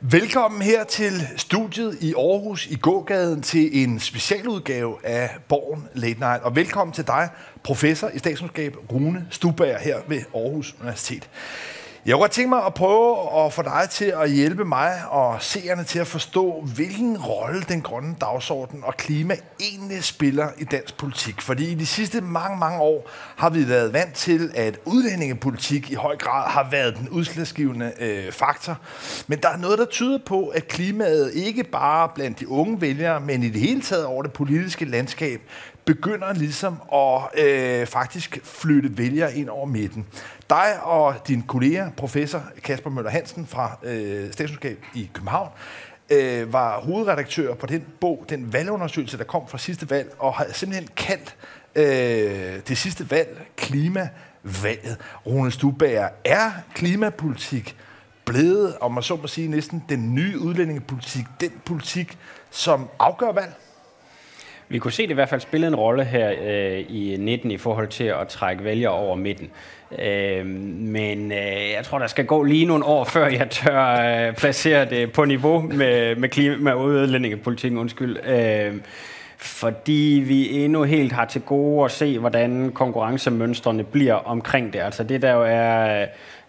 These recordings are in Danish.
Velkommen her til studiet i Aarhus i gågaden til en specialudgave af Borgen Late Night. Og velkommen til dig, professor i statskundskab Rune Stubager her ved Aarhus Universitet. Jeg kunne godt tænke mig at prøve at få dig til at hjælpe mig og seerne til at forstå, hvilken rolle den grønne dagsorden og klima egentlig spiller i dansk politik. Fordi i de sidste mange, mange år har vi været vant til, at udlændingepolitik i høj grad har været den udslagsgivende øh, faktor. Men der er noget, der tyder på, at klimaet ikke bare blandt de unge vælgere, men i det hele taget over det politiske landskab, begynder ligesom at øh, faktisk flytte vælgere ind over midten. Dig og din kollega, professor Kasper Møller Hansen fra øh, Statskundskab i København, øh, var hovedredaktør på den bog, den valgundersøgelse, der kom fra sidste valg, og har simpelthen kaldt øh, det sidste valg klimavalget. Rune Stubager, er klimapolitik blevet, om man så må sige, næsten den nye udlændingepolitik, den politik, som afgør valg? Vi kunne se det i hvert fald spille en rolle her øh, i 19 i forhold til at trække vælgere over midten. Øh, men øh, jeg tror, der skal gå lige nogle år, før jeg tør øh, placere det på niveau med, med, klima, med udlændingepolitikken. Undskyld. Øh, fordi vi endnu helt har til gode at se, hvordan konkurrencemønstrene bliver omkring det. Altså det der jo er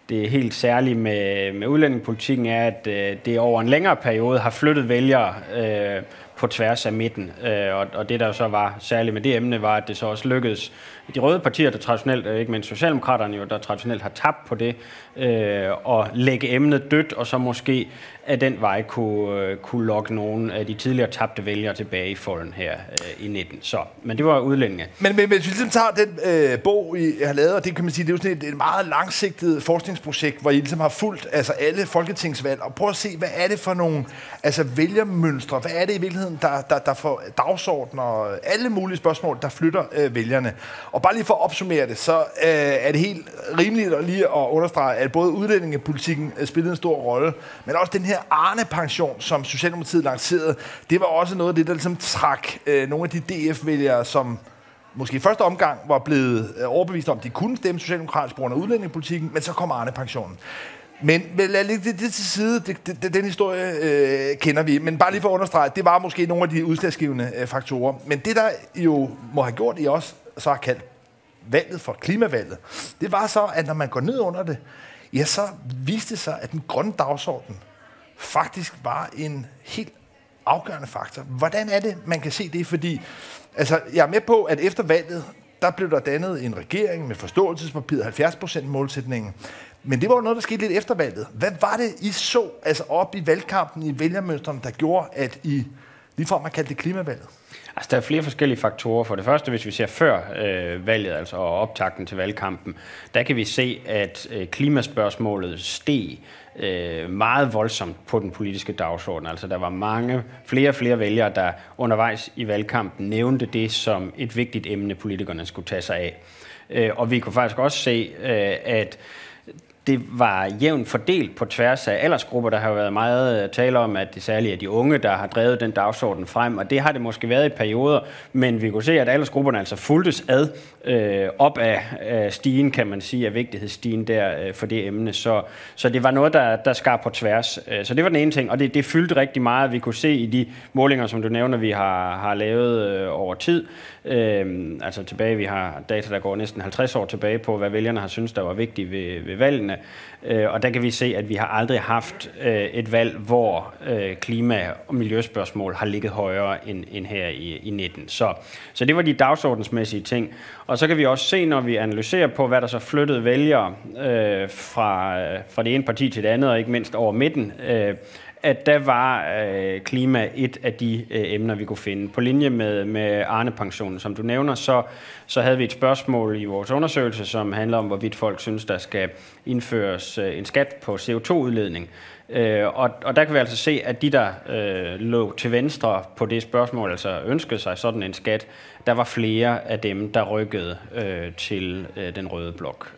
det helt særlige med, med udlændingepolitikken er, at øh, det over en længere periode har flyttet vælgere øh, på tværs af midten. Øh, og, og det der så var særligt med det emne, var, at det så også lykkedes de røde partier, der traditionelt, øh, ikke mindst Socialdemokraterne jo, der traditionelt har tabt på det, øh, og lægge emnet dødt, og så måske af den vej kunne, øh, kunne lokke nogle af de tidligere tabte vælgere tilbage i folden her øh, i 19. Så, men det var udlændinge. Men, men, hvis vi ligesom tager den øh, bog, I har lavet, og det kan man sige, det er jo sådan et, et meget langsigtet forskningsprojekt, hvor I ligesom har fulgt altså alle folketingsvalg, og prøv at se, hvad er det for nogle altså vælgermønstre, hvad er det i virkeligheden, der, der, der får dagsordner og alle mulige spørgsmål, der flytter øh, vælgerne. Og bare lige for at opsummere det, så øh, er det helt rimeligt at lige at understrege, at både udlændingepolitikken øh, spillede en stor rolle, men også den her Arne-pension, som Socialdemokratiet lancerede, det var også noget af det, der ligesom trak øh, nogle af de DF-vælgere, som måske i første omgang var blevet øh, overbevist om, at de kunne stemme socialdemokratisk på grund af udlændingepolitikken, men så kom Arne-pensionen. Men lad lige det, det til side, det, det, den historie øh, kender vi. Men bare lige for at understrege, det var måske nogle af de udslagsgivende øh, faktorer. Men det, der jo må have gjort i os, så har kaldt valget for klimavalget, det var så, at når man går ned under det, ja, så viste det sig, at den grønne dagsorden faktisk var en helt afgørende faktor. Hvordan er det, man kan se det? Fordi altså, jeg er med på, at efter valget, der blev der dannet en regering med forståelsespapiret, 70% målsætningen. Men det var jo noget, der skete lidt efter valget. Hvad var det, I så altså op i valgkampen, i vælgermønstrene, der gjorde, at I ligefrem har kaldt det klimavalget? Altså, der er flere forskellige faktorer. For det første, hvis vi ser før øh, valget, altså optakten til valgkampen, der kan vi se, at øh, klimaspørgsmålet steg øh, meget voldsomt på den politiske dagsorden. Altså, der var mange, flere og flere vælgere, der undervejs i valgkampen nævnte det som et vigtigt emne, politikerne skulle tage sig af. Øh, og vi kunne faktisk også se, øh, at det var jævnt fordelt på tværs af aldersgrupper. Der har jo været meget øh, tale om, at det særligt er de unge, der har drevet den dagsorden frem, og det har det måske været i perioder, men vi kunne se, at aldersgrupperne altså fuldtes ad øh, op af øh, stigen, kan man sige, af vigtighedsstigen der øh, for det emne. Så, så det var noget, der, der skar på tværs. Øh, så det var den ene ting, og det, det fyldte rigtig meget. Vi kunne se i de målinger, som du nævner, vi har, har lavet øh, over tid, øh, altså tilbage, vi har data, der går næsten 50 år tilbage på, hvad vælgerne har syntes, der var vigtigt ved, ved valgene, Øh, og der kan vi se, at vi har aldrig haft øh, et valg, hvor øh, klima- og miljøspørgsmål har ligget højere end, end her i, i 19. Så, så det var de dagsordensmæssige ting. Og så kan vi også se, når vi analyserer på, hvad der så flyttede vælgere øh, fra, øh, fra det ene parti til det andet, og ikke mindst over midten, øh, at der var øh, klima et af de øh, emner, vi kunne finde. På linje med, med Arne-pensionen, som du nævner, så, så havde vi et spørgsmål i vores undersøgelse, som handler om, hvorvidt folk synes, der skal indføres øh, en skat på CO2-udledning. Øh, og, og der kan vi altså se, at de, der øh, lå til venstre på det spørgsmål, altså ønskede sig sådan en skat, der var flere af dem, der rykkede øh, til øh, den røde blok.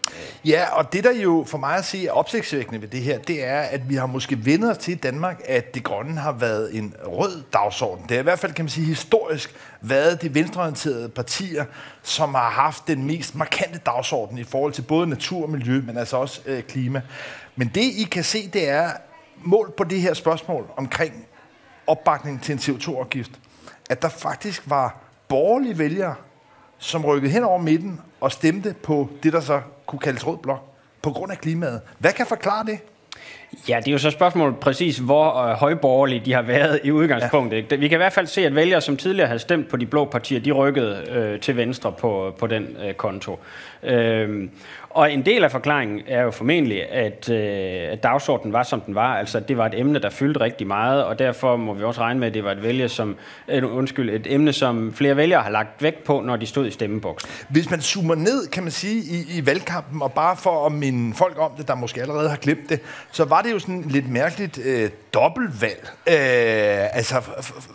Ja, og det der jo for mig at se er opsigtsvækkende ved det her, det er, at vi har måske vendt os til i Danmark, at det grønne har været en rød dagsorden. Det er i hvert fald, kan man sige, historisk været de venstreorienterede partier, som har haft den mest markante dagsorden i forhold til både natur og miljø, men altså også øh, klima. Men det, I kan se, det er, mål på det her spørgsmål omkring opbakning til en CO2-afgift, at der faktisk var borgerlige vælgere, som rykkede hen over midten og stemte på det, der så kunne kaldes rød blok, på grund af klimaet. Hvad kan forklare det? Ja, det er jo så spørgsmålet præcis, hvor øh, højborgerlige de har været i udgangspunktet. Ja. Vi kan i hvert fald se, at vælgere, som tidligere havde stemt på de blå partier, de rykkede øh, til venstre på, på den øh, konto. Øh, og en del af forklaringen er jo formentlig, at, øh, at dagsordenen var, som den var. Altså, det var et emne, der fyldte rigtig meget, og derfor må vi også regne med, at det var et, vælge, som, øh, undskyld, et emne, som flere vælgere har lagt vægt på, når de stod i stemmeboksen. Hvis man zoomer ned, kan man sige, i, i valgkampen, og bare for at minde folk om det, der måske allerede har glemt det, så var det jo sådan lidt mærkeligt øh, dobbeltvalg. Øh, altså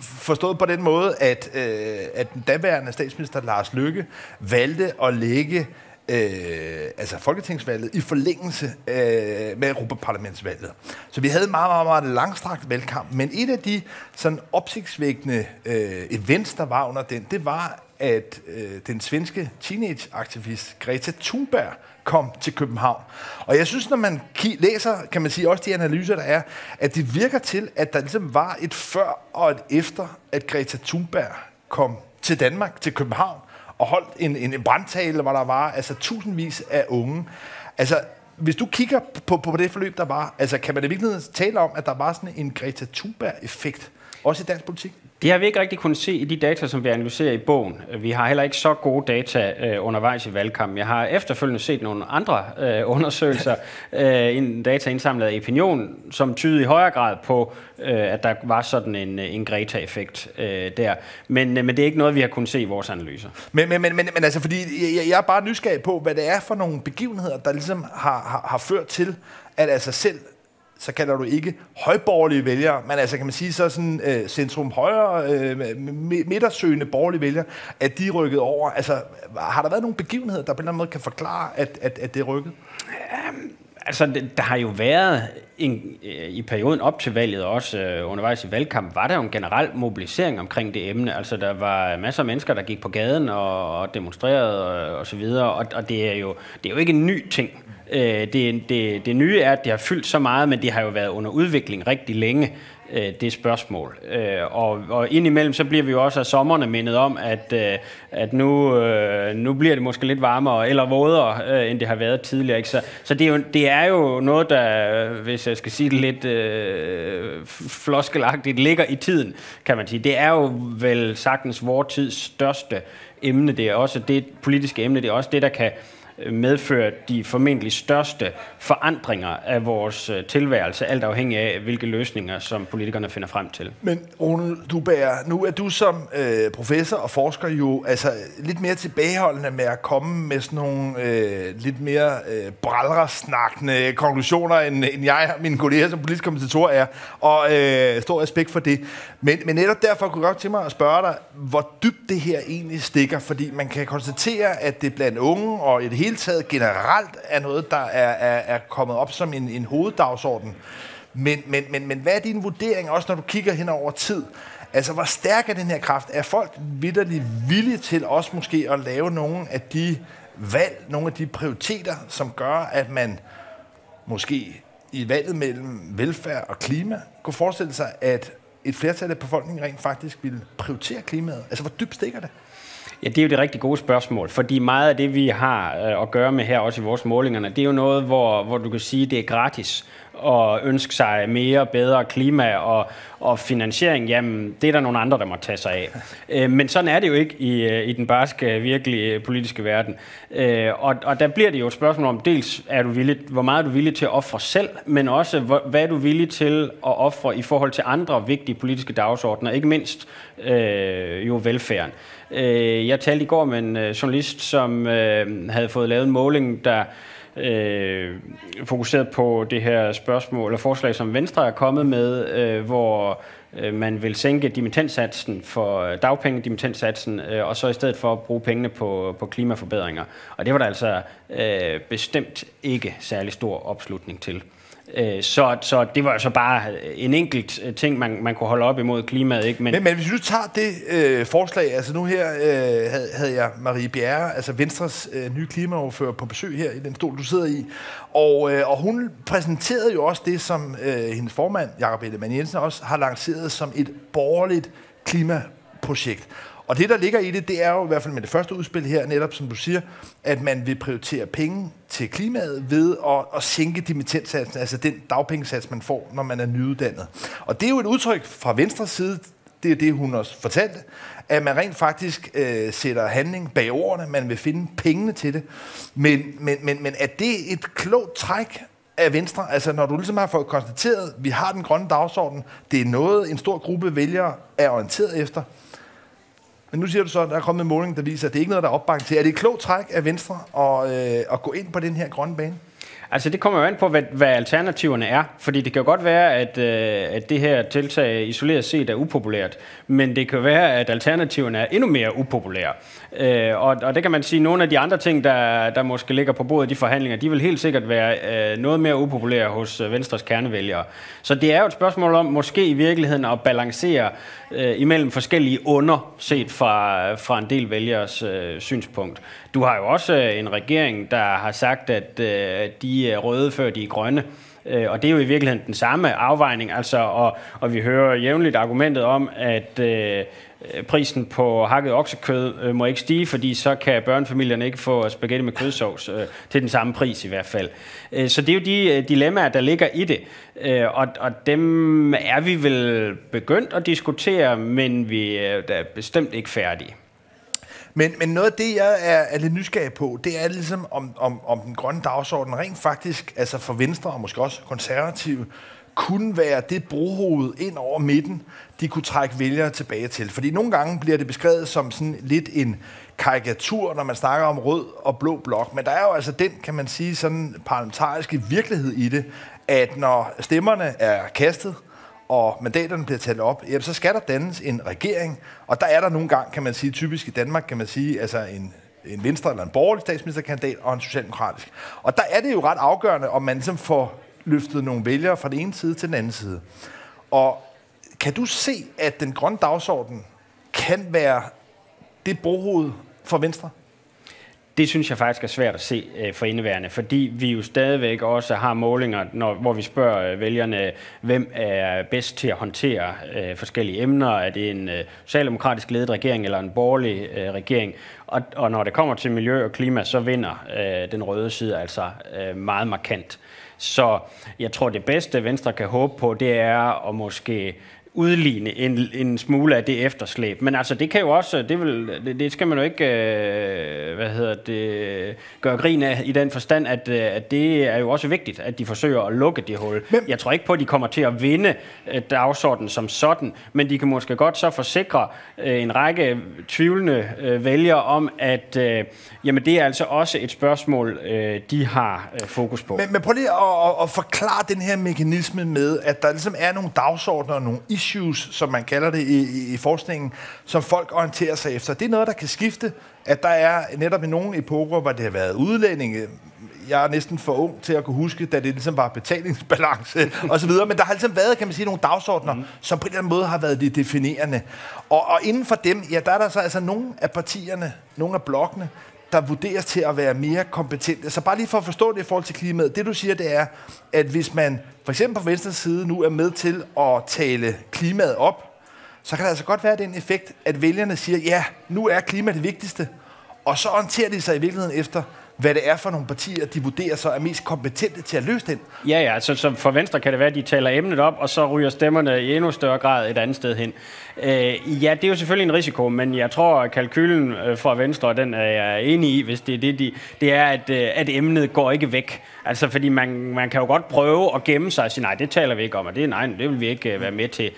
forstået på den måde, at, øh, at den daværende statsminister Lars Lykke valgte at lægge øh, altså folketingsvalget i forlængelse øh, med Europaparlamentsvalget. Så vi havde en meget, meget, meget langstrakt valgkamp, men et af de sådan opsigtsvækkende øh, events, der var under den, det var, at øh, den svenske teenageaktivist Greta Thunberg kom til København. Og jeg synes, når man læser, kan man sige, også de analyser, der er, at det virker til, at der ligesom var et før og et efter, at Greta Thunberg kom til Danmark, til København, og holdt en, en, en brandtale, hvor der var altså tusindvis af unge. Altså, hvis du kigger på, på det forløb, der var, altså, kan man i virkeligheden tale om, at der var sådan en Greta Thunberg-effekt, også i dansk politik? Det har vi ikke rigtig kunnet se i de data, som vi analyserer i bogen. Vi har heller ikke så gode data øh, undervejs i valgkampen. Jeg har efterfølgende set nogle andre øh, undersøgelser, øh, en data indsamlet af Opinion, som tyder i højere grad på, øh, at der var sådan en, en Greta-effekt øh, der. Men, øh, men det er ikke noget, vi har kunnet se i vores analyser. Men, men, men, men, men altså, fordi jeg, jeg er bare nysgerrig på, hvad det er for nogle begivenheder, der ligesom har, har, har ført til, at altså selv så kalder du ikke højborgerlige vælgere, men altså kan man sige så sådan øh, centrum højre, øh, midtersøgende borgerlige vælgere, at de er rykket over. Altså har der været nogle begivenheder, der på en eller anden måde kan forklare, at, at, at det er rykket? Um, altså der har jo været en, øh, i perioden op til valget, også øh, undervejs i valgkamp, var der jo en generel mobilisering omkring det emne. Altså der var masser af mennesker, der gik på gaden og, og demonstrerede og, og så videre, og, og det, er jo, det er jo ikke en ny ting. Øh, det, det, det nye er, at det har fyldt så meget, men det har jo været under udvikling rigtig længe, øh, det spørgsmål. Øh, og, og indimellem så bliver vi jo også af sommerne mindet om, at, øh, at nu, øh, nu bliver det måske lidt varmere eller vådere, øh, end det har været tidligere. Ikke? Så, så det, er jo, det er jo noget, der, hvis jeg skal sige det lidt øh, floskelagtigt, ligger i tiden, kan man sige. Det er jo vel sagtens vores tids største emne. Det er også det politiske emne, det er også det, der kan medført de formentlig største forandringer af vores øh, tilværelse, alt afhængig af, hvilke løsninger, som politikerne finder frem til. Men Rune Dubær, nu er du som øh, professor og forsker jo altså, lidt mere tilbageholdende med at komme med sådan nogle øh, lidt mere øh, brallersnakkende konklusioner, end, end jeg og mine kolleger som politisk kommentator er, og øh, stor respekt for det. Men, men netop derfor kunne jeg godt tænke mig at spørge dig, hvor dybt det her egentlig stikker, fordi man kan konstatere, at det blandt unge og i det hele taget generelt er noget, der er, er, er kommet op som en, en hoveddagsorden. Men, men, men, men hvad er din vurdering, også når du kigger hen over tid? Altså, hvor stærk er den her kraft? Er folk vidderligt villige til også måske at lave nogle af de valg, nogle af de prioriteter, som gør, at man måske i valget mellem velfærd og klima kunne forestille sig, at et flertal af befolkningen rent faktisk vil prioritere klimaet? Altså, hvor dybt stikker det? Ja, det er jo det rigtig gode spørgsmål, fordi meget af det, vi har øh, at gøre med her, også i vores målingerne, det er jo noget, hvor, hvor du kan sige, det er gratis at ønske sig mere, bedre klima og, og finansiering, jamen det er der nogle andre, der må tage sig af. Øh, men sådan er det jo ikke i, øh, i den barske, virkelige politiske verden. Og, og der bliver det jo et spørgsmål om, dels er du villig, hvor meget er du villig til at ofre selv, men også hvad er du villig til at ofre i forhold til andre vigtige politiske dagsordner, ikke mindst øh, jo velfærden. Øh, jeg talte i går med en øh, journalist, som øh, havde fået lavet en måling, der øh, fokuseret på det her spørgsmål eller forslag, som Venstre er kommet med, øh, hvor øh, man vil sænke dimittentsatsen for øh, dagpenge, dimittentsatsen, øh, og så i stedet for at bruge pengene på, på klimaforbedringer. Og det var der altså øh, bestemt ikke særlig stor opslutning til. Øh, så, så det var altså bare øh, en enkelt øh, ting, man, man kunne holde op imod klimaet. Ikke? Men, men, men hvis du tager det øh, forslag, altså nu her øh, havde, havde jeg Marie Bjerre, altså Venstres øh, nye klimaoverfører på besøg her i den stol, du sidder i, og, øh, og hun præsenterede jo også det, som øh, hendes formand, Jakob Ellemann Jensen, også har lanceret som et borgerligt klimaprojekt. Og det, der ligger i det, det er jo i hvert fald med det første udspil her, netop som du siger, at man vil prioritere penge til klimaet ved at, at sænke dimittentsatsen, altså den dagpengesats, man får, når man er nyuddannet. Og det er jo et udtryk fra venstre side, det er det, hun også fortalte, at man rent faktisk øh, sætter handling bag ordene, man vil finde pengene til det. Men, men, men, men er det et klogt træk af Venstre? Altså når du ligesom har fået konstateret, at vi har den grønne dagsorden, det er noget, en stor gruppe vælgere er orienteret efter, men nu siger du så, at der er kommet en måling, der viser, at det ikke er noget, der er opbakning til. Er det et klogt træk af Venstre at, øh, at gå ind på den her grønne bane? Altså det kommer jo an på, hvad, hvad alternativerne er. Fordi det kan jo godt være, at, øh, at det her tiltag isoleret set er upopulært. Men det kan være, at alternativerne er endnu mere upopulære. Øh, og, og det kan man sige, nogle af de andre ting, der, der måske ligger på bordet i de forhandlinger, de vil helt sikkert være øh, noget mere upopulære hos øh, Venstres kernevælgere. Så det er jo et spørgsmål om måske i virkeligheden at balancere øh, imellem forskellige under, set fra, fra en del vælgers øh, synspunkt. Du har jo også øh, en regering, der har sagt, at øh, de er røde, før de er grønne. Øh, Øh, og det er jo i virkeligheden den samme afvejning, altså, og, og vi hører jævnligt argumentet om, at øh, prisen på hakket oksekød øh, må ikke stige, fordi så kan børnefamilierne ikke få spaghetti med kødsovs øh, til den samme pris i hvert fald. Øh, så det er jo de øh, dilemmaer, der ligger i det, øh, og, og dem er vi vel begyndt at diskutere, men vi er bestemt ikke færdige. Men, men noget af det, jeg er, er lidt nysgerrig på, det er ligesom, om, om, om den grønne dagsorden rent faktisk, altså for Venstre og måske også konservative, kunne være det brohoved ind over midten, de kunne trække vælgere tilbage til. Fordi nogle gange bliver det beskrevet som sådan lidt en karikatur, når man snakker om rød og blå blok. Men der er jo altså den, kan man sige, sådan parlamentariske virkelighed i det, at når stemmerne er kastet, og mandaterne bliver talt op, jamen, så skal der dannes en regering. Og der er der nogle gange, kan man sige, typisk i Danmark, kan man sige, altså en, en venstre eller en borgerlig statsministerkandidat og en socialdemokratisk. Og der er det jo ret afgørende, om man ligesom får løftet nogle vælgere fra den ene side til den anden side. Og kan du se, at den grønne dagsorden kan være det brohoved for Venstre? Det synes jeg faktisk er svært at se øh, for indeværende, fordi vi jo stadigvæk også har målinger, når, hvor vi spørger øh, vælgerne, hvem er bedst til at håndtere øh, forskellige emner. Er det en øh, socialdemokratisk ledet regering eller en borgerlig øh, regering? Og, og når det kommer til miljø og klima, så vinder øh, den røde side altså øh, meget markant. Så jeg tror, det bedste Venstre kan håbe på, det er at måske udligne en, en smule af det efterslæb. Men altså, det kan jo også, det, vil, det, det skal man jo ikke, øh, hvad hedder det, gøre grin af i den forstand, at, øh, at det er jo også vigtigt, at de forsøger at lukke det hul. Men, jeg tror ikke på, at de kommer til at vinde øh, dagsordenen som sådan, men de kan måske godt så forsikre øh, en række tvivlende øh, vælgere om, at øh, jamen, det er altså også et spørgsmål, øh, de har øh, fokus på. Men, men prøv lige at, at, at forklare den her mekanisme med, at der ligesom er nogle dagsordner og nogle issues, issues, som man kalder det i, i, forskningen, som folk orienterer sig efter. Det er noget, der kan skifte, at der er netop i nogle epoker, hvor det har været udlændinge, jeg er næsten for ung til at kunne huske, da det ligesom var betalingsbalance og så videre. Men der har ligesom været, kan man sige, nogle dagsordner, mm. som på en eller anden måde har været det definerende. Og, og inden for dem, ja, der er der så altså nogle af partierne, nogle af blokkene, der vurderes til at være mere kompetente. Så bare lige for at forstå det i forhold til klimaet. Det du siger, det er, at hvis man for eksempel på venstre side nu er med til at tale klimaet op, så kan der altså godt være den effekt, at vælgerne siger, ja, nu er klima det vigtigste, og så orienterer de sig i virkeligheden efter, hvad det er for nogle partier, de vurderer så er mest kompetente til at løse den. Ja, ja, så, så for Venstre kan det være, at de taler emnet op, og så ryger stemmerne i endnu større grad et andet sted hen. Øh, ja, det er jo selvfølgelig en risiko, men jeg tror, at kalkylen øh, fra Venstre, den er jeg enig i, hvis det er det, de, det er, at, øh, at emnet går ikke væk. Altså, fordi man, man kan jo godt prøve at gemme sig og sige, nej, det taler vi ikke om, og det, nej, det vil vi ikke øh, være med til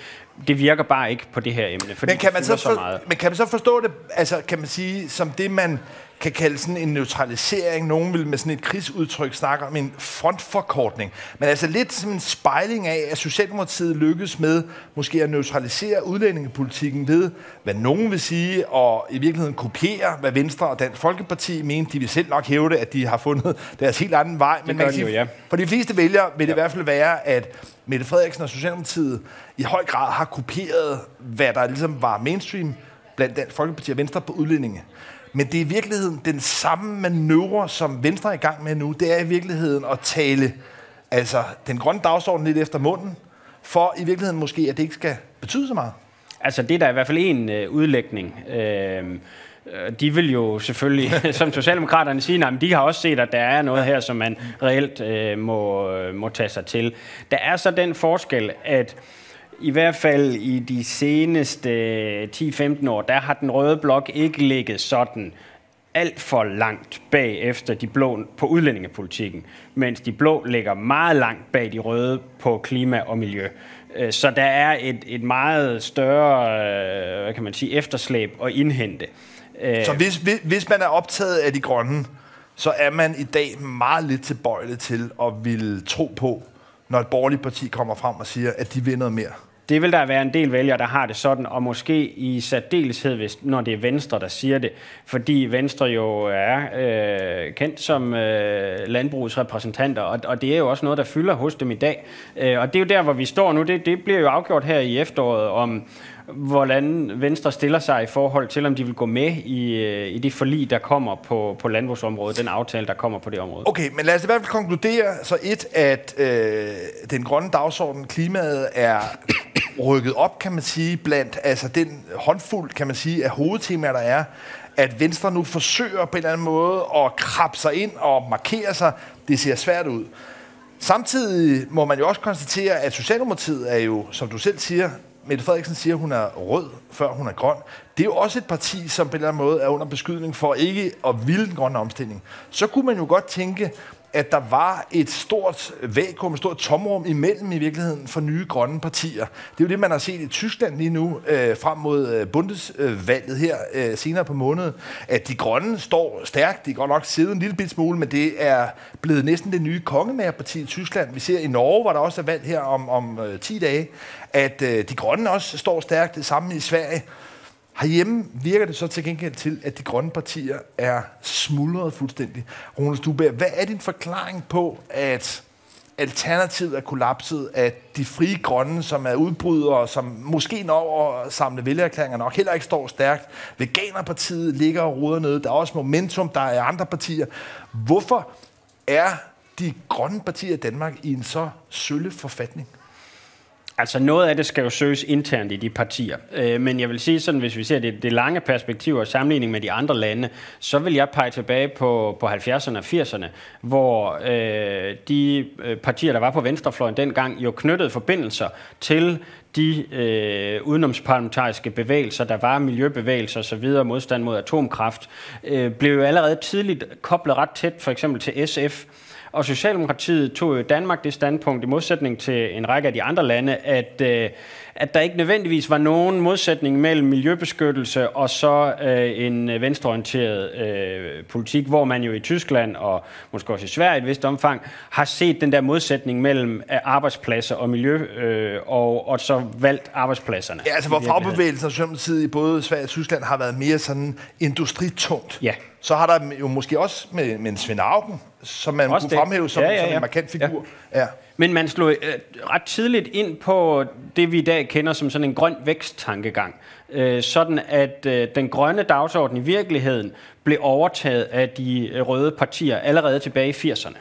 det virker bare ikke på det her emne, fordi men kan man så, så meget. Men kan man så forstå det, altså kan man sige, som det man kan kalde sådan en neutralisering. Nogen vil med sådan et krigsudtryk snakke om en frontforkortning. Men altså lidt som en spejling af, at Socialdemokratiet lykkes med måske at neutralisere udlændingepolitikken ved, hvad nogen vil sige, og i virkeligheden kopiere, hvad Venstre og Dansk Folkeparti mente. De vil selv nok hævde, at de har fundet deres helt anden vej. Men man kan sige, jo, ja. for de fleste vælgere vil det ja. i hvert fald være, at Mette Frederiksen og Socialdemokratiet i høj grad har kopieret, hvad der ligesom var mainstream blandt Dansk Folkeparti og Venstre på udlændinge. Men det er i virkeligheden den samme manøvre, som Venstre er i gang med nu. Det er i virkeligheden at tale altså, den grønne dagsorden lidt efter munden, for i virkeligheden måske, at det ikke skal betyde så meget. Altså det er der i hvert fald en øh, udlægning. Øh, de vil jo selvfølgelig, som Socialdemokraterne siger, at de har også set, at der er noget her, som man reelt øh, må, må tage sig til. Der er så den forskel, at i hvert fald i de seneste 10-15 år, der har den røde blok ikke ligget sådan alt for langt bag efter de blå på udlændingepolitikken, mens de blå ligger meget langt bag de røde på klima og miljø. Øh, så der er et, et meget større øh, hvad kan man sige, efterslæb at indhente. Øh, så så hvis, hvis man er optaget af de grønne, så er man i dag meget lidt tilbøjelig til at ville tro på, når et borgerligt parti kommer frem og siger, at de vil noget mere. Det vil der være en del vælgere, der har det sådan, og måske i særdeleshed, hvis, når det er Venstre, der siger det, fordi Venstre jo er øh, kendt som øh, landbrugets repræsentanter, og, og det er jo også noget, der fylder hos dem i dag. Øh, og det er jo der, hvor vi står nu. Det, det bliver jo afgjort her i efteråret, om hvordan Venstre stiller sig i forhold til, om de vil gå med i, øh, i det forlig, der kommer på, på landbrugsområdet, den aftale, der kommer på det område. Okay, men lad os i hvert fald konkludere så et, at øh, den grønne dagsorden, klimaet, er rykket op, kan man sige, blandt altså den håndfuld, kan man sige, af hovedtemaer, der er, at Venstre nu forsøger på en eller anden måde at krabbe sig ind og markere sig. Det ser svært ud. Samtidig må man jo også konstatere, at Socialdemokratiet er jo, som du selv siger, Mette Frederiksen siger, at hun er rød, før hun er grøn. Det er jo også et parti, som på en eller anden måde er under beskydning for ikke at ville den grønne omstilling. Så kunne man jo godt tænke, at der var et stort vakuum, et stort tomrum imellem i virkeligheden for nye grønne partier. Det er jo det, man har set i Tyskland lige nu, øh, frem mod øh, Bundesvalget her øh, senere på måneden, at de grønne står stærkt. De går nok siddet en lille bit smule, men det er blevet næsten det nye kongemagerparti i Tyskland. Vi ser i Norge, hvor der også er valg her om, om øh, 10 dage, at øh, de grønne også står stærkt. Det samme i Sverige. Herhjemme virker det så til gengæld til, at de grønne partier er smuldret fuldstændig. Ronald Stuberg, hvad er din forklaring på, at alternativet er kollapset, at de frie grønne, som er udbrydere, som måske når at samle vælgererklæringer nok, heller ikke står stærkt. Veganerpartiet ligger og ruder nede. Der er også momentum, der er andre partier. Hvorfor er de grønne partier i Danmark i en så sølle forfatning? Altså noget af det skal jo søges internt i de partier. Øh, men jeg vil sige sådan, hvis vi ser det, det lange perspektiv og sammenligning med de andre lande, så vil jeg pege tilbage på, på 70'erne og 80'erne, hvor øh, de øh, partier, der var på venstrefløjen dengang, jo knyttede forbindelser til de øh, udenomsparlamentariske bevægelser, der var miljøbevægelser osv., modstand mod atomkraft, øh, blev jo allerede tidligt koblet ret tæt for eksempel til SF, og Socialdemokratiet tog jo Danmark det standpunkt, i modsætning til en række af de andre lande, at, øh, at der ikke nødvendigvis var nogen modsætning mellem miljøbeskyttelse og så øh, en venstreorienteret øh, politik, hvor man jo i Tyskland og måske også i Sverige i et vist omfang har set den der modsætning mellem øh, arbejdspladser og miljø, øh, og, og så valgt arbejdspladserne. Ja, altså hvor fagbevægelsen og Socialdemokratiet i både Sverige og Tyskland har været mere sådan industritungt. Ja. Så har der jo måske også med, med Svend Augen, som man også kunne det. fremhæve som, ja, ja, ja. som en markant figur. Ja. Ja. Men man slog øh, ret tidligt ind på det, vi i dag kender som sådan en grøn væksttankegang. Øh, sådan at øh, den grønne dagsorden i virkeligheden blev overtaget af de øh, røde partier allerede tilbage i 80'erne.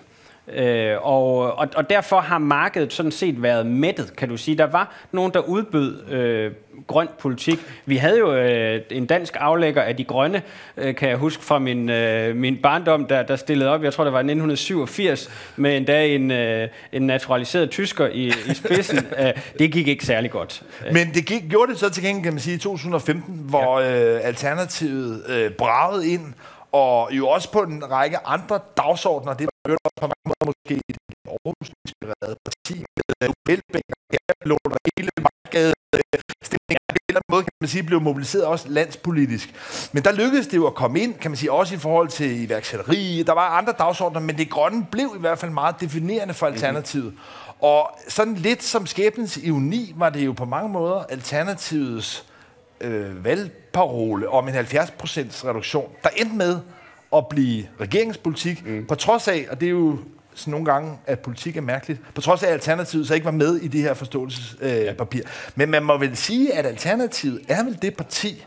Øh, og, og, og derfor har markedet sådan set været mættet, kan du sige. Der var nogen, der udbød øh, grøn politik. Vi havde jo øh, en dansk aflægger af de grønne, øh, kan jeg huske fra min, øh, min barndom, der, der stillede op, jeg tror det var 1987, med endda en, øh, en naturaliseret tysker i, i spidsen. øh, det gik ikke særlig godt. Men det gik, gjorde det så til gengæld, kan man sige, i 2015, hvor ja. øh, Alternativet øh, bragede ind, og jo også på en række andre dagsordner. Det var på mange måder måske et Aarhus-inspireret parti med Nobelbæk og Herblå og hele en eller måde kan man man sige, blev mobiliseret også landspolitisk. Men der lykkedes det jo at komme ind, kan man sige, også i forhold til iværksætteri. Der var andre dagsordner, men det grønne blev i hvert fald meget definerende for Alternativet. Mm-hmm. Og sådan lidt som skæbnens ironi var det jo på mange måder Alternativets øh, valgparole om en 70% reduktion, der endte med at blive regeringspolitik, mm. på trods af, og det er jo sådan nogle gange, at politik er mærkeligt, på trods af, at Alternativet så ikke var med i det her forståelsespapir. Øh, Men man må vel sige, at Alternativet er vel det parti,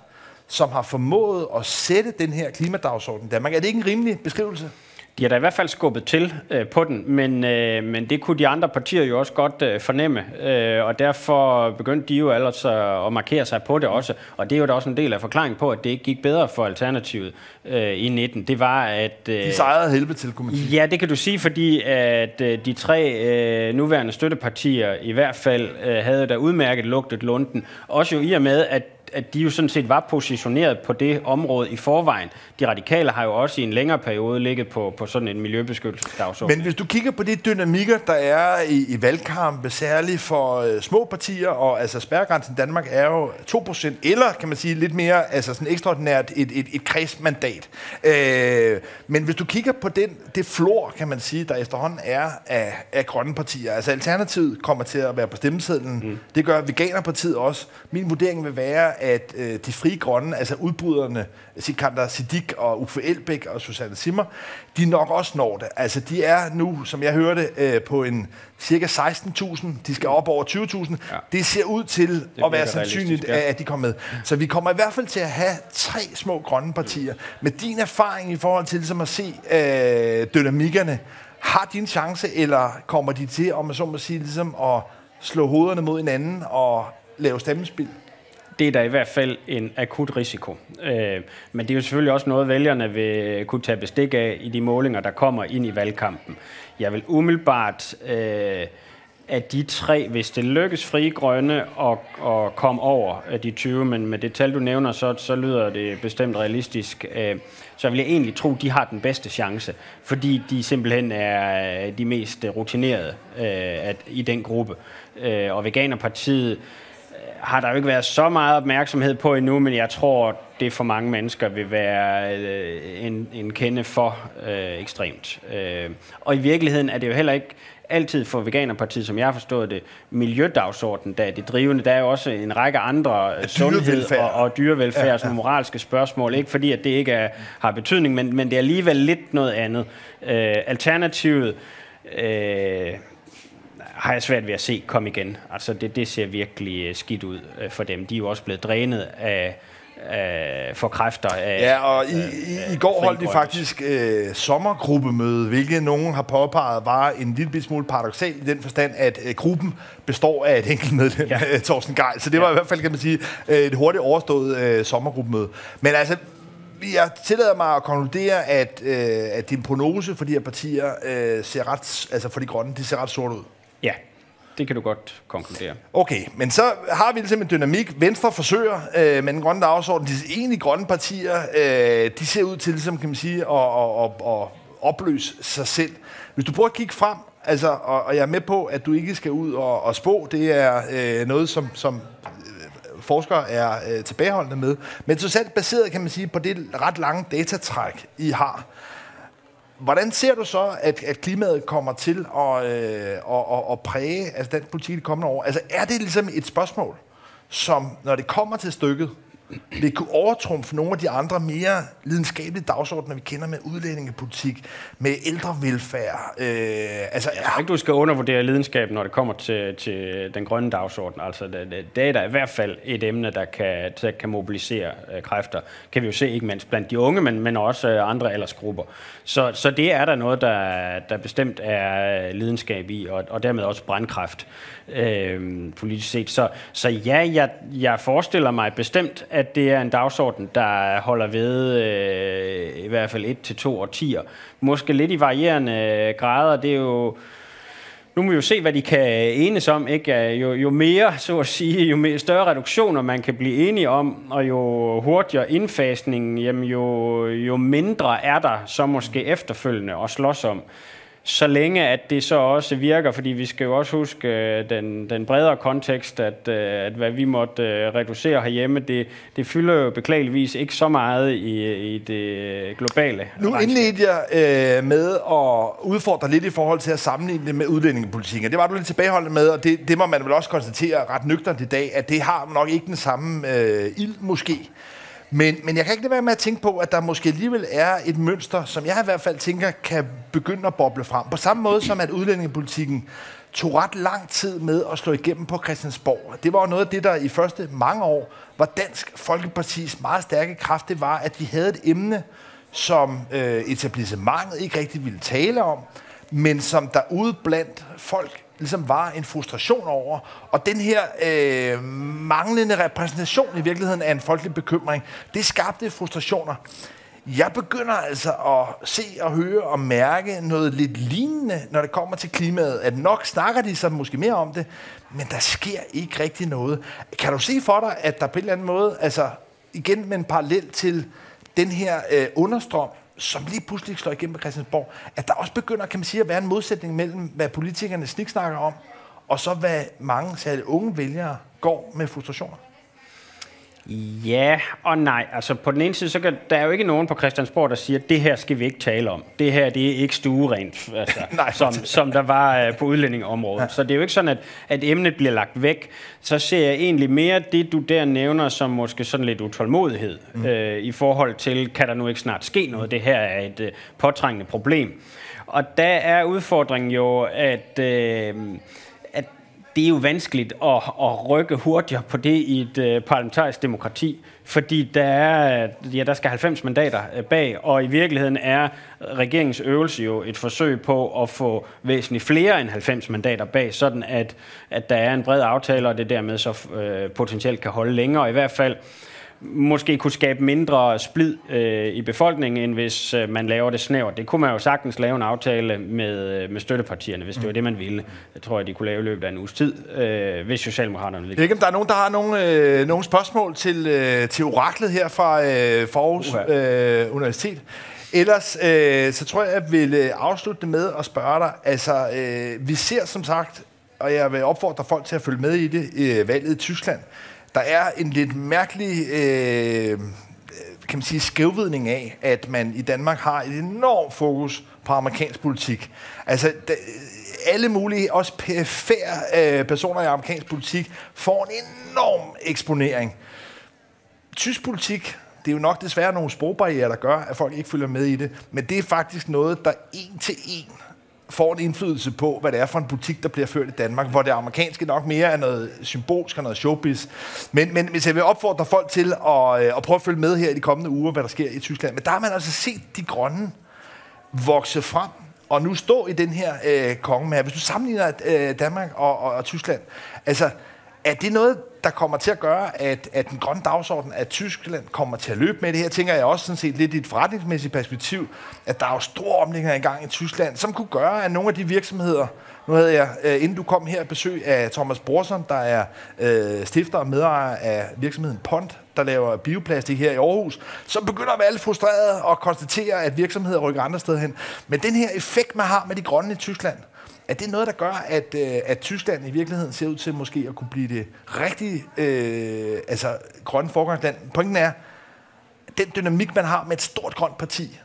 som har formået at sætte den her klimadagsorden i Danmark. Er det ikke en rimelig beskrivelse? De har da i hvert fald skubbet til øh, på den, men, øh, men det kunne de andre partier jo også godt øh, fornemme, øh, og derfor begyndte de jo altså at markere sig på det også, og det er jo da også en del af forklaringen på, at det ikke gik bedre for Alternativet øh, i 19. Det var, at... Øh, de sejrede helvede til, kunne man sige. Ja, det kan du sige, fordi at øh, de tre øh, nuværende støttepartier i hvert fald øh, havde da udmærket lugtet lunden, også jo i og med, at at de jo sådan set var positioneret på det område i forvejen. De radikale har jo også i en længere periode ligget på, på sådan en miljøbeskyttelsesdagsorden. Men hvis du kigger på de dynamikker, der er i, i valgkampe, særligt for øh, små partier, og altså spærregrænsen i Danmark er jo 2%, eller kan man sige lidt mere altså sådan ekstraordinært et, et, et kredsmandat. Øh, men hvis du kigger på den, det flor, kan man sige, der efterhånden er af, af grønne partier, altså Alternativet kommer til at være på stemmesedlen, mm. det gør Veganerpartiet også. Min vurdering vil være, at øh, de frie grønne, altså udbryderne, Sikander Siddiq og Uffe Elbæk og Susanne Simmer, de nok også når det. Altså de er nu, som jeg hørte, øh, på en cirka 16.000. De skal op over 20.000. Ja. Det ser ud til at være sandsynligt, ja. at de kommer med. Så vi kommer i hvert fald til at have tre små grønne partier. Med din erfaring i forhold til ligesom at se øh, dynamikkerne, har de en chance, eller kommer de til, om man så må sige, ligesom at slå hovederne mod hinanden og lave stemmespil? Det er der i hvert fald en akut risiko. Øh, men det er jo selvfølgelig også noget, vælgerne vil kunne tage bestik af i de målinger, der kommer ind i valgkampen. Jeg vil umiddelbart, øh, at de tre, hvis det lykkes frie grønne at, at komme over øh, de 20, men med det tal, du nævner, så, så lyder det bestemt realistisk, øh, så vil jeg egentlig tro, at de har den bedste chance, fordi de simpelthen er øh, de mest rutinerede at, i den gruppe. og Veganerpartiet har der jo ikke været så meget opmærksomhed på endnu, men jeg tror, det for mange mennesker vil være øh, en, en kende for øh, ekstremt. Øh, og i virkeligheden er det jo heller ikke altid for Veganerpartiet, som jeg har forstået det, miljødagsordenen, der er det drivende. Der er jo også en række andre øh, sundhed og, og dyrevelfærd, ja, ja. som moralske spørgsmål. Ikke fordi, at det ikke er, har betydning, men, men det er alligevel lidt noget andet. Øh, alternativet... Øh, har jeg svært ved at se komme igen. Altså det, det ser virkelig øh, skidt ud øh, for dem. De er jo også blevet drænet af, af for kræfter af Ja, og i, i, i går holdt de faktisk øh, sommergruppemøde, hvilket nogen har påpeget var en lille smule paradoxalt i den forstand, at øh, gruppen består af et enkelt medlem, ja. Thorsten Geil. Så det var ja. i hvert fald, kan man sige, et hurtigt overstået øh, sommergruppemøde. Men altså, jeg tillader mig at konkludere, at, øh, at din prognose for de her partier øh, ser ret, altså for de grønne, de ser ret sort ud. Ja, det kan du godt konkludere. Okay, men så har vi ligesom en dynamik. Venstre forsøger øh, med den grønne dagsorden. De egentlig grønne partier, øh, de ser ud til, ligesom, kan man sige, at, at, at, at opløse sig selv. Hvis du prøver at kigge frem, altså, og, og jeg er med på, at du ikke skal ud og, og spå, det er øh, noget, som, som øh, forskere er øh, tilbageholdende med. Men så selv baseret, kan man sige, på det ret lange datatræk, I har. Hvordan ser du så, at, at klimaet kommer til at, øh, at, at, at præge altså den politik de kommende år? Altså er det ligesom et spørgsmål, som når det kommer til stykket, vil kunne overtrumfe nogle af de andre mere lidenskabelige dagsordner, vi kender med udlændingepolitik, med ældrevelfærd. Øh, altså, jeg tror ikke, du skal undervurdere lidenskab, når det kommer til, til den grønne dagsorden. Altså, det, det er da i hvert fald et emne, der kan, der kan mobilisere øh, kræfter. Kan vi jo se, ikke mindst blandt de unge, men, men også øh, andre aldersgrupper. Så, så det er der noget, der, der bestemt er øh, lidenskab i, og, og dermed også brandkræft øh, politisk set. Så, så ja, jeg, jeg forestiller mig bestemt, at at det er en dagsorden, der holder ved øh, i hvert fald et til to årtier. Måske lidt i varierende øh, grader. Det er jo nu må vi jo se, hvad de kan enes om. Ikke? Jo, jo mere, så at sige, jo mere, større reduktioner man kan blive enige om, og jo hurtigere indfasningen, jamen jo, jo mindre er der så måske efterfølgende at slås om så længe at det så også virker, fordi vi skal jo også huske øh, den, den bredere kontekst, at, øh, at hvad vi måtte øh, reducere herhjemme, det, det fylder jo beklageligvis ikke så meget i, i det globale. Nu indledte jeg øh, med at udfordre lidt i forhold til at sammenligne det med udlændingepolitikken. Det var du lidt tilbageholdende med, og det, det må man vel også konstatere ret nøgternt i dag, at det har nok ikke den samme øh, ild måske. Men, men jeg kan ikke lade være med at tænke på, at der måske alligevel er et mønster, som jeg i hvert fald tænker, kan begynde at boble frem. På samme måde som at udlændingepolitikken tog ret lang tid med at slå igennem på Christiansborg. Det var noget af det, der i første mange år var Dansk Folkepartis meget stærke kraft. Det var, at vi havde et emne, som øh, etablissementet ikke rigtig ville tale om, men som der ude blandt folk ligesom var en frustration over. Og den her øh, manglende repræsentation i virkeligheden af en folkelig bekymring, det skabte frustrationer. Jeg begynder altså at se og høre og mærke noget lidt lignende, når det kommer til klimaet. At nok snakker de så måske mere om det, men der sker ikke rigtig noget. Kan du se for dig, at der på en eller anden måde, altså igen med en parallel til den her øh, understrøm, som lige pludselig slår igennem på Christiansborg, at der også begynder, kan man sige, at være en modsætning mellem, hvad politikerne sniksnakker om, og så hvad mange, særligt unge vælgere, går med frustrationer. Ja og nej. Altså på den ene side, så kan, der er jo ikke nogen på Christiansborg, der siger, at det her skal vi ikke tale om. Det her, det er ikke stuerent, altså, nej, som, som der var uh, på udlændingeområdet. Ja. Så det er jo ikke sådan, at, at emnet bliver lagt væk. Så ser jeg egentlig mere det, du der nævner, som måske sådan lidt utålmodighed mm. uh, i forhold til, kan der nu ikke snart ske noget? Det her er et uh, påtrængende problem. Og der er udfordringen jo, at... Uh, det er jo vanskeligt at, at rykke hurtigere på det i et øh, parlamentarisk demokrati, fordi der, er, ja, der skal 90 mandater øh, bag, og i virkeligheden er regeringens øvelse jo et forsøg på at få væsentligt flere end 90 mandater bag, sådan at, at der er en bred aftale, og det dermed så øh, potentielt kan holde længere. I hvert fald måske kunne skabe mindre splid øh, i befolkningen, end hvis øh, man laver det snævert. Det kunne man jo sagtens lave en aftale med, øh, med støttepartierne, hvis det var det, man ville. Jeg tror, at de kunne lave i løbet af en uges tid, øh, hvis Socialdemokraterne ville. Ikke, om der er nogen, der har nogle, øh, nogle spørgsmål til, øh, til oraklet her fra øh, Forhus øh, Universitet. Ellers øh, så tror jeg, at jeg vil øh, afslutte det med at spørge dig. Altså, øh, vi ser som sagt, og jeg vil opfordre folk til at følge med i det, øh, valget i Tyskland, der er en lidt mærkelig øh, øh kan man sige, skævvidning af, at man i Danmark har et enormt fokus på amerikansk politik. Altså, da, øh, alle mulige, også perifære øh, personer i amerikansk politik, får en enorm eksponering. Tysk politik, det er jo nok desværre nogle sprogbarriere, der gør, at folk ikke følger med i det, men det er faktisk noget, der en til en får en indflydelse på, hvad det er for en butik, der bliver ført i Danmark, hvor det amerikanske nok mere er noget symbolsk og noget showbiz. Men, men hvis jeg vil opfordre folk til at, øh, at prøve at følge med her i de kommende uger, hvad der sker i Tyskland, men der har man altså set de grønne vokse frem, og nu stå i den her øh, konge med Hvis du sammenligner øh, Danmark og, og, og Tyskland, altså, er det noget, der kommer til at gøre, at, at den grønne dagsorden, at Tyskland kommer til at løbe med det her, tænker jeg også sådan set lidt i et forretningsmæssigt perspektiv, at der er jo store omlægninger i gang i Tyskland, som kunne gøre, at nogle af de virksomheder, nu havde jeg, øh, inden du kom her, besøg af Thomas Borsom, der er øh, stifter og medejer af virksomheden Pont, der laver bioplastik her i Aarhus, som begynder at være lidt frustreret og konstatere, at virksomheder rykker andre steder hen. Men den her effekt, man har med de grønne i Tyskland, er det noget, der gør, at, øh, at Tyskland i virkeligheden ser ud til måske at kunne blive det rigtige øh, altså, grønne forgangsland? Pointen er, den dynamik, man har med et stort grønt parti,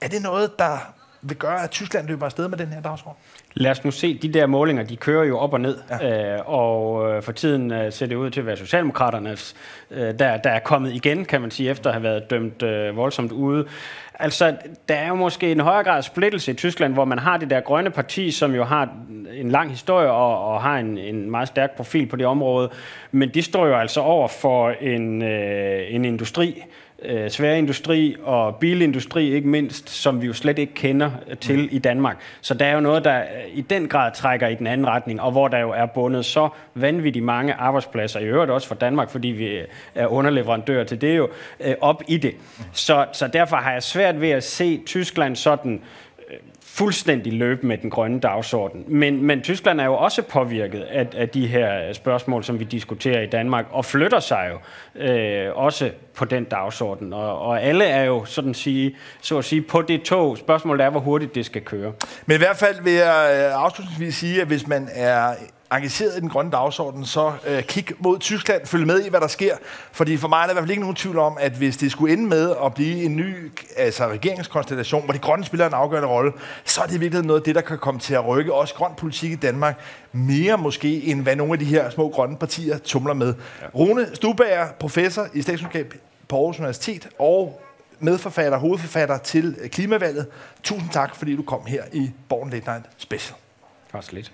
er det noget, der vil gøre, at Tyskland løber afsted med den her dagsorden? Lad os nu se, de der målinger, de kører jo op og ned, ja. øh, og øh, for tiden øh, ser det ud til at være Socialdemokraternes, øh, der, der er kommet igen, kan man sige, efter at have været dømt øh, voldsomt ude. Altså, der er jo måske en højere grad splittelse i Tyskland, hvor man har det der grønne parti, som jo har en lang historie og, og har en, en meget stærk profil på det område, men de står jo altså over for en, øh, en industri, øh, svære industri og bilindustri ikke mindst, som vi jo slet ikke kender til mm. i Danmark. Så der er jo noget, der i den grad trækker i den anden retning, og hvor der jo er bundet så vanvittigt mange arbejdspladser, i øvrigt også for Danmark, fordi vi er underleverandør til det jo, øh, op i det. Så, så derfor har jeg svært ved at se Tyskland sådan fuldstændig løbe med den grønne dagsorden. Men, men Tyskland er jo også påvirket af, af de her spørgsmål, som vi diskuterer i Danmark, og flytter sig jo øh, også på den dagsorden. Og, og alle er jo sådan sige, så at sige på det tog. Spørgsmålet er, hvor hurtigt det skal køre. Men i hvert fald vil jeg øh, afslutningsvis sige, at hvis man er engageret i den grønne dagsorden, så øh, kig mod Tyskland, følg med i, hvad der sker. Fordi for mig er der i hvert fald ikke nogen tvivl om, at hvis det skulle ende med at blive en ny altså regeringskonstellation, hvor de grønne spiller en afgørende rolle, så er det virkelig noget af det, der kan komme til at rykke også grøn politik i Danmark mere måske, end hvad nogle af de her små grønne partier tumler med. Ja. Rune Stubager, professor i statskundskab på Aarhus Universitet og medforfatter, hovedforfatter til Klimavalget. Tusind tak, fordi du kom her i Born Late Night Special. Var så lidt.